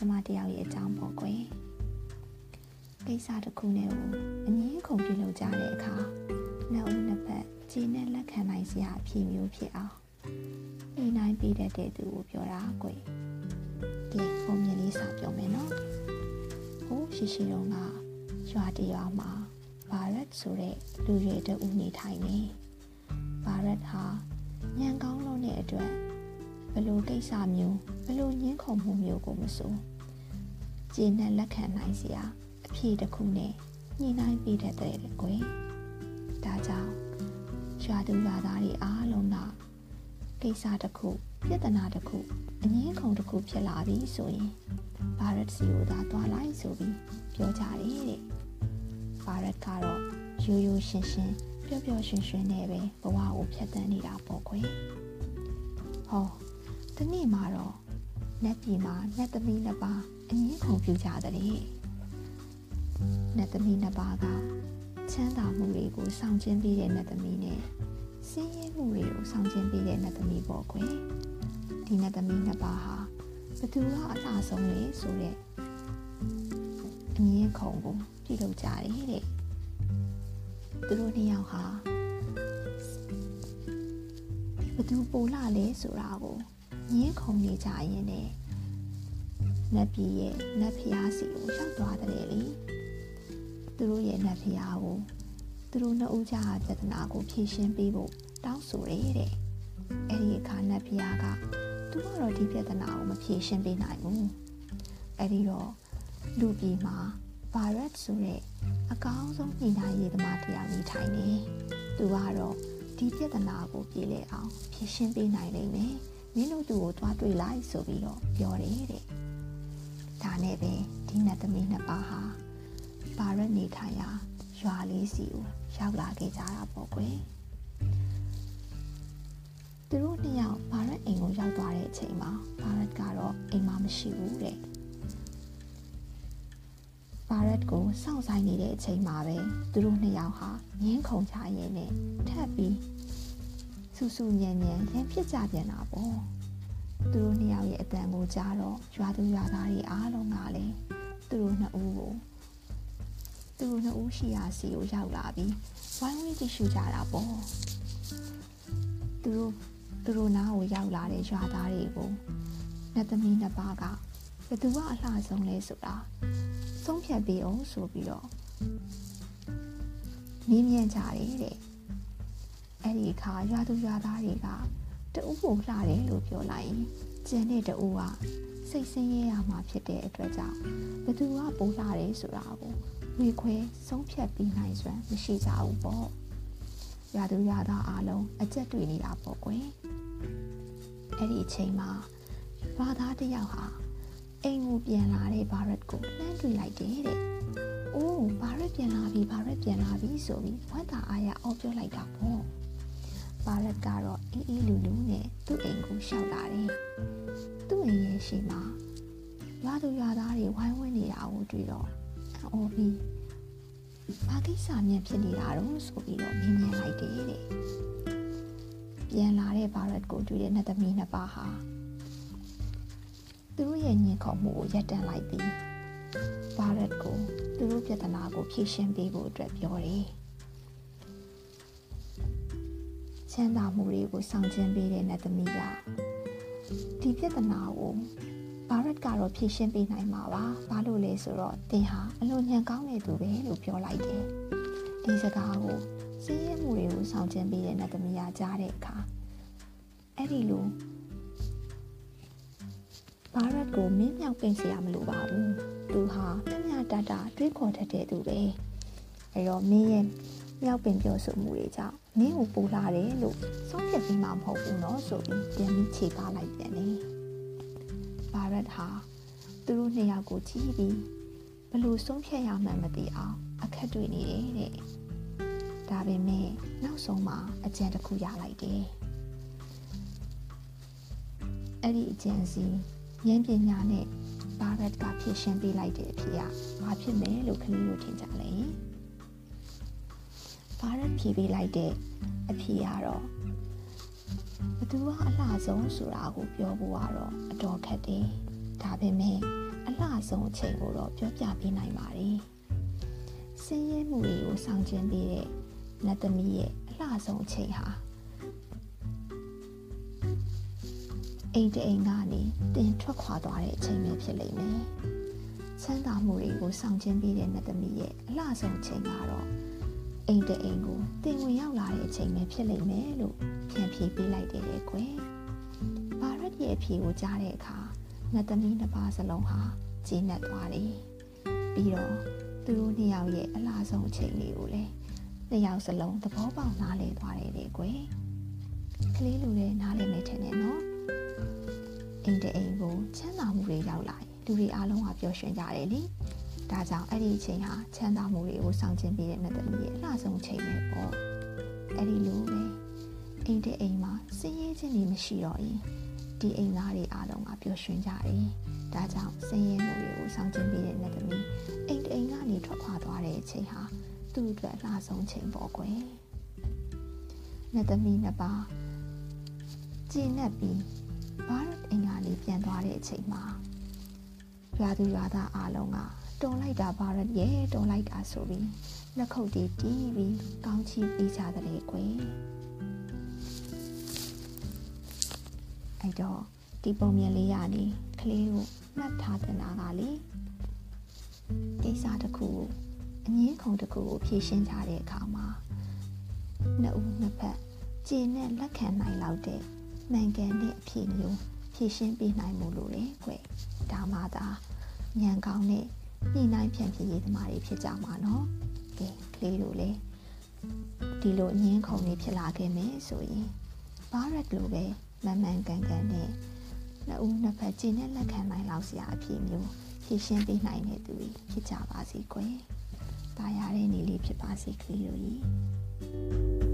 ညှိနှိုင်းရေးသမားတယောက်ရဲ့အကြောင်းပေါ့ကွယ်ကိစ္စတစ်ခုနဲ့ကိုအငင်းခုန်ပြုလုပ်ကြတဲ့အခါနှစ်ဦးနှစ်ဖက်ခြေနဲ့လက်ခံနိုင်စရာအဖြစ်မျိုးဖြစ်အောင်ညှိနှိုင်းပေးတတ်တဲ့သူကိုပြောတာကွယ်ကဲပုံမြင်လေးစာပြောမယ်နော်ဟိုးရှိရှိတော့ကရွာတရွာမှာဘာရက်ဆိုတဲ့လူရွယ်တဦးနေထိုင်နေဘာရက်ဟာညံကောင်းလို့တဲ့အတွက် ဘလို့ကိစ္စမျိုးဘလို့ညှင်းခုန်မှုမျိုးကိုမဆိုခြေနဲ့လက်ခံနိုင်စရာအဖြစ်တစ်ခုနဲ့ညှိနှိုင်းပေးတတ်တဲ့ကွယ်ဒါကြောင့်ရွာသူရွာသားတွေအားလုံးကကိစ္စတစ်ခုပြဿနာတစ်ခုအငင်းခုန်တစ်ခုဖြစ်လာပြီဆိုရင်ဘာရက်စီကိုသာတွားလိုက်ဆိုပြီးပြောကြတယ်တဲ့ဘာရက်ကတော့ရိုးရိုးရှင်းရှင်းပျော့ပျော့ရွှင်ရွှင်နဲ့ပဲဘဝကိုဖြတ်သန်းနေတာပေါ့ကွယ်ဟော ဒီနေ့မှာတော့နတ်ပြည်မှာနတ်သမီးနှစ်ပါးအငင်းခုန်ပြကြတဲ့နတ်သမီးနှစ်ပါးကချမ်းသာမှုတွေကိုဆောင်ကျဉ်ပေးတဲ့နတ်သမီးနဲ့စင်းရဲမှုတွေကိုဆောင်ကျဉ်ပေးတဲ့နတ်သမီးပေါ့ကွယ်ဒီနတ်သမီးနှစ်ပါးဟာဘသူကအလှဆုံးလဲဆိုတဲ့အငင်းခုန်ကိုပြုလုပ်ကြတယ်တဲ့သူတို့နှစ်ယောက်ဟာဘသူပိုလာလဲဆိုတာကို ငင်းခုန်နေကြရင်နဲ့နတ်ပြည်ရဲ့နတ်ဖျားစီကိုရောက်သွားတယ်လေသူတို့ရဲ့နတ်ဖျားကိုသူတို့နှစ်ဦးကြားပြဿနာကိုဖြေရှင်းပေးဖို့တောင်းဆိုရဲတဲ့အဲ့ဒီအခါနတ်ဖျားကသူကတော့ဒီပြဿနာကိုမဖြေရှင်းပေးနိုင်ဘူးအဲ့ဒီတော့လူပြည်မှာဗာရက်ဆိုတဲ့အကောင်းဆုံးညှိနှိုင်းရေးသမားတရားနေထိုင်နေသူကတော့ဒီပြဿနာကိုပြေလည်အောင်ဖြေရှင်းပေးနိုင်လိမ့်မယ် မင်းတို့သူ့ကိုတွားတွေ့လိုက်ဆိုပြီးတော့ပြောတယ်တဲ့ဒါနဲ့ပဲဒီနတ်သမီးနှစ်ပါးဟာဗာရက်နေထိုင်ရာရွာလေးစီကိုရောက်လာခဲ့ကြတာပေါ့ကွယ်သူတို့နှစ်ယောက်ဗာရက်အိမ်ကိုရောက်သွားတဲ့အချိန်မှာဗာရက်ကတော့အိမ်မှာမရှိဘူးတဲ့ဗာရက်ကိုစောင့်ဆိုင်နေတဲ့အချိန်မှာပဲသူတို့နှစ်ယောက်ဟာငင်းခုန်ကြရင်းနဲ့ထပ်ပြီး ဆူဆူညံညံရန်ဖြစ်ကြပြန်တာပေါ့သူတို့နှစ်ယောက်ရဲ့အတန်ကိုကြားတော့ရွာသူရွာသားတွေအားလုံးကလည်းသူတို့နှစ်ဦးကိုသူတို့နှစ်ဦးရှိရာစီကိုရောက်လာပြီးဝိုင်းဝန်းကြည့်ရှုကြတာပေါ့သူတို့သူတို့နားကိုရောက်လာတဲ့ရွာသားတွေကိုနတ်သမီးနှစ်ပါးကဘသူကအလှဆုံးလဲဆိုတာဆုံးဖြတ်ပေးအောင်ဆိုပြီးတော့မင်းမြန်ကြတယ်တဲ့ အဲ့ဒီအခါရွာသူရွာသားတွေကတူကိုလှတယ်လို့ပြောလိုက်ရင်ကျန်တဲ့တူကစိတ်ဆင်းရဲရမှာဖြစ်တဲ့အတွက်ကြောင့်ဘသူကပိုးလှတယ်ဆိုတာကိုဝေခွဲဆုံးဖြတ်ပြီးနိုင်စွမ်းမရှိကြဘူးပေါ့ရွာသူရွာသားအားလုံးအကြက်တွေ့နေတာပေါ့ကွယ်အဲ့ဒီအချိန်မှာရွာသားတစ်ယောက်ဟာအိမ်ကိုပြန်လာတဲ့ဘာရက်ကိုလှမ်းတွေ့လိုက်တယ်တဲ့။အိုးဘာရက်ပြန်လာပြီဘာရက်ပြန်လာပြီဆိုပြီးဝတ်တာအားရအော်ပြောလိုက်တာပေါ့။ ဘာရက်ကတော့အေးအေးလူလူနဲ့သူ့အိမ်ကိုရှောက်လာတယ်။သူ့အိမ်ရဲ့ရှေ့မှာရွာသူရွာသားတွေဝိုင်းဝန်းနေတာကိုတွေ့တော့အော်ပြီးဘာကိစ္စမြန်ဖြစ်နေတာတော့ဆိုပြီးတော့မြင်မြင်လိုက်တယ်တဲ့။ပြန်လာတဲ့ဘာရက်ကိုတွေ့တဲ့နှစ်သမီးနှစ်ပါးဟာသူတို့ရဲ့ညင်ခုန်မှုကိုရပ်တန့်လိုက်ပြီးဘာရက်ကိုသူတို့ပြဿနာကိုဖြေရှင်းပေးဖို့အတွက်ပြောတယ်။ ချမ်းသာမှုတွေကိုဆောင်ကျဉ်ပေးတဲ့နတ်သမီးကဒီပြဿနာကိုဘာရက်ကတော့ဖြေရှင်းပေးနိုင်မှာပါ။ဘာလို့လဲဆိုတော့သင်ဟာအလွန်ညံကောင်းတဲ့သူပဲလို့ပြောလိုက်တယ်။ဒီစကားကိုစည်ရဲမှုတွေကိုဆောင်ကျဉ်ပေးတဲ့နတ်သမီးကကြားတဲ့အခါအဲ့ဒီလိုဘာရက်ကိုမင်းမြောက်ပင်စရာမလိုပါဘူးသူဟာမြမြတတတွေးခေါ်တတ်တဲ့သူပဲအဲတော့မင်းရဲ့မြောက်ပင်ပြောဆိုမှုတွေကြောင့် နင့်ကိုပူလာတယ်လို့ဆုံးဖြတ်ပြီးမှမဟုတ်ဘူးနော်ဆိုပြီးပြန်ပြီးခြေကားလိုက်ပြန်တယ်ဘာရက်ဟာသူတို့နှစ်ယောက်ကိုကြည့်ပြီးဘလို့ဆုံးဖြတ်ရမှန်းမသိအောင်အခက်တွေ့နေတယ်တဲ့ဒါပေမဲ့နောက်ဆုံးမှာအကြံတစ်ခုရလိုက်တယ်အဲ့ဒီအကြံစီဉာဏ်ပညာနဲ့ဘာရက်ကဖြည့်ရှင်းပေးလိုက်တဲ့အဖြစ်ကဘာဖြစ်မလဲလို့ခလေးတို့ထင်ကြလဲ ဘာရက်ဖြေပေးလိုက်တဲ့အဖြစ်ကတော့ဘသူကအလှဆုံးဆိုတာကိုပြောဖို့ကတော့အတော်ခက်တယ်ဒါပေမဲ့အလှဆုံးအချိန်ကိုတော့ပြောပြပေးနိုင်ပါတယ်။စင်းရဲမှုတွေကိုဆောင်ကျဉ်ပေးတဲ့နတ်သမီးရဲ့အလှဆုံးအချိန်ဟာအိမ်တအိမ်ကနေတင်ထွက်ခွာသွားတဲ့အချိန်ပဲဖြစ်လိမ့်မယ်။ချမ်းသာမှုတွေကိုဆောင်ကျဉ်ပေးတဲ့နတ်သမီးရဲ့အလှဆုံးအချိန်ကတော့ အိမ်တအိမ်ကိုတင်ဝင်ရောက်လာတဲ့အချိန်ပဲဖြစ်လိမ့်မယ်လို့ပြန်ဖြေပေးလိုက်တယ်လေကွယ်။ဘာရက်ရဲ့အဖြေကိုကြားတဲ့အခါနတ်သမီးနှစ်ပါးစလုံးဟာကျေနပ်သွားတယ်။ပြီးတော့သူတို့နှစ်ယောက်ရဲ့အလားဆုံးအချိန်လေးကိုလည်းနှစ်ယောက်စလုံးသဘောပေါက်နားလည်သွားတယ်လေကွယ်။ကလေးလူလည်းနားလည်မယ်ထင်တယ်နော်။အိမ်တအိမ်ကိုချမ်းသာမှုတွေရောက်လာရင်လူတွေအားလုံးကပျော်ရွှင်ကြတယ်လေ။ ဒါကြောင့်အဲ့ဒီအချိန်ဟာချမ်းသာမှုတွေကိုဆောင်ကျဉ်ပေးတဲ့နတ်သမီးရဲ့အလားဆုံးအချိန်ပဲပေါ့။အဲ့ဒီလိုပဲအိမ်တအိမ်မှာစည်ရေးခြင်းတွေမရှိတော့ရင်ဒီအိမ်သားတွေအားလုံးကပျော်ရွှင်ကြတယ်။ဒါကြောင့်ဆင်းရဲမှုတွေကိုဆောင်ကျဉ်ပေးတဲ့နတ်သမီးအိမ်တိမ်ကနေထွက်ခွာသွားတဲ့အချိန်ဟာသူ့အတွက်လှဆုံးချိန်ပေါ့ကွယ်။နတ်သမီးနှစ်ပါးကျင်းနဲ့ပြီးဘာရတ်အိမ်ကနေပြန်သွားတဲ့အချိန်မှာရွာသူရွာသားအားလုံးက တုံလိုက်တာဘာရတ်ရဲ့တုံလိုက်တာဆိုပြီးလက်ခုပ်တီးတီးပြီးကောင်းချီးပေးကြတယ်ကွယ်။အဲ့တော့ဒီပုံမြင်လေးရနေကလေးကိုမှတ်ထားတဲ့နာကလေကိစ္စတစ်ခုကိုအငင်းခုံတစ်ခုကိုဖြေရှင်းကြတဲ့အခါမှာနှစ်ဦးနှစ်ဖက်ကြည်နဲ့လက်ခံနိုင်လောက်တဲ့နိုင်ငံတဲ့အဖြစ်မျိုးဖြေရှင်းပေးနိုင်မှုလို့လေခွဲ့ဒါမှသာညံကောင်းတဲ့ ညှိနှိုင်းဖြန့်ဖြေရေးသမားတွေဖြစ်ကြမှာနော်ကဲကလေးတို့လေဒီလိုအငင်းခုံတွေဖြစ်လာခဲ့မယ်ဆိုရင်ဘာရက်လိုပဲမန်မှန်ကန်ကန်နဲ့နှစ်ဦးနှစ်ဖက်ကျင်းနဲ့လက်ခံနိုင်လောက်စရာအဖြစ်မျိုးဖြည့်ရှင်းပေးနိုင်တဲ့သူတွေဖြစ်ကြပါစေကွယ်။တာယာတဲ့နေလေးဖြစ်ပါစေကလေးတို့ကြီး။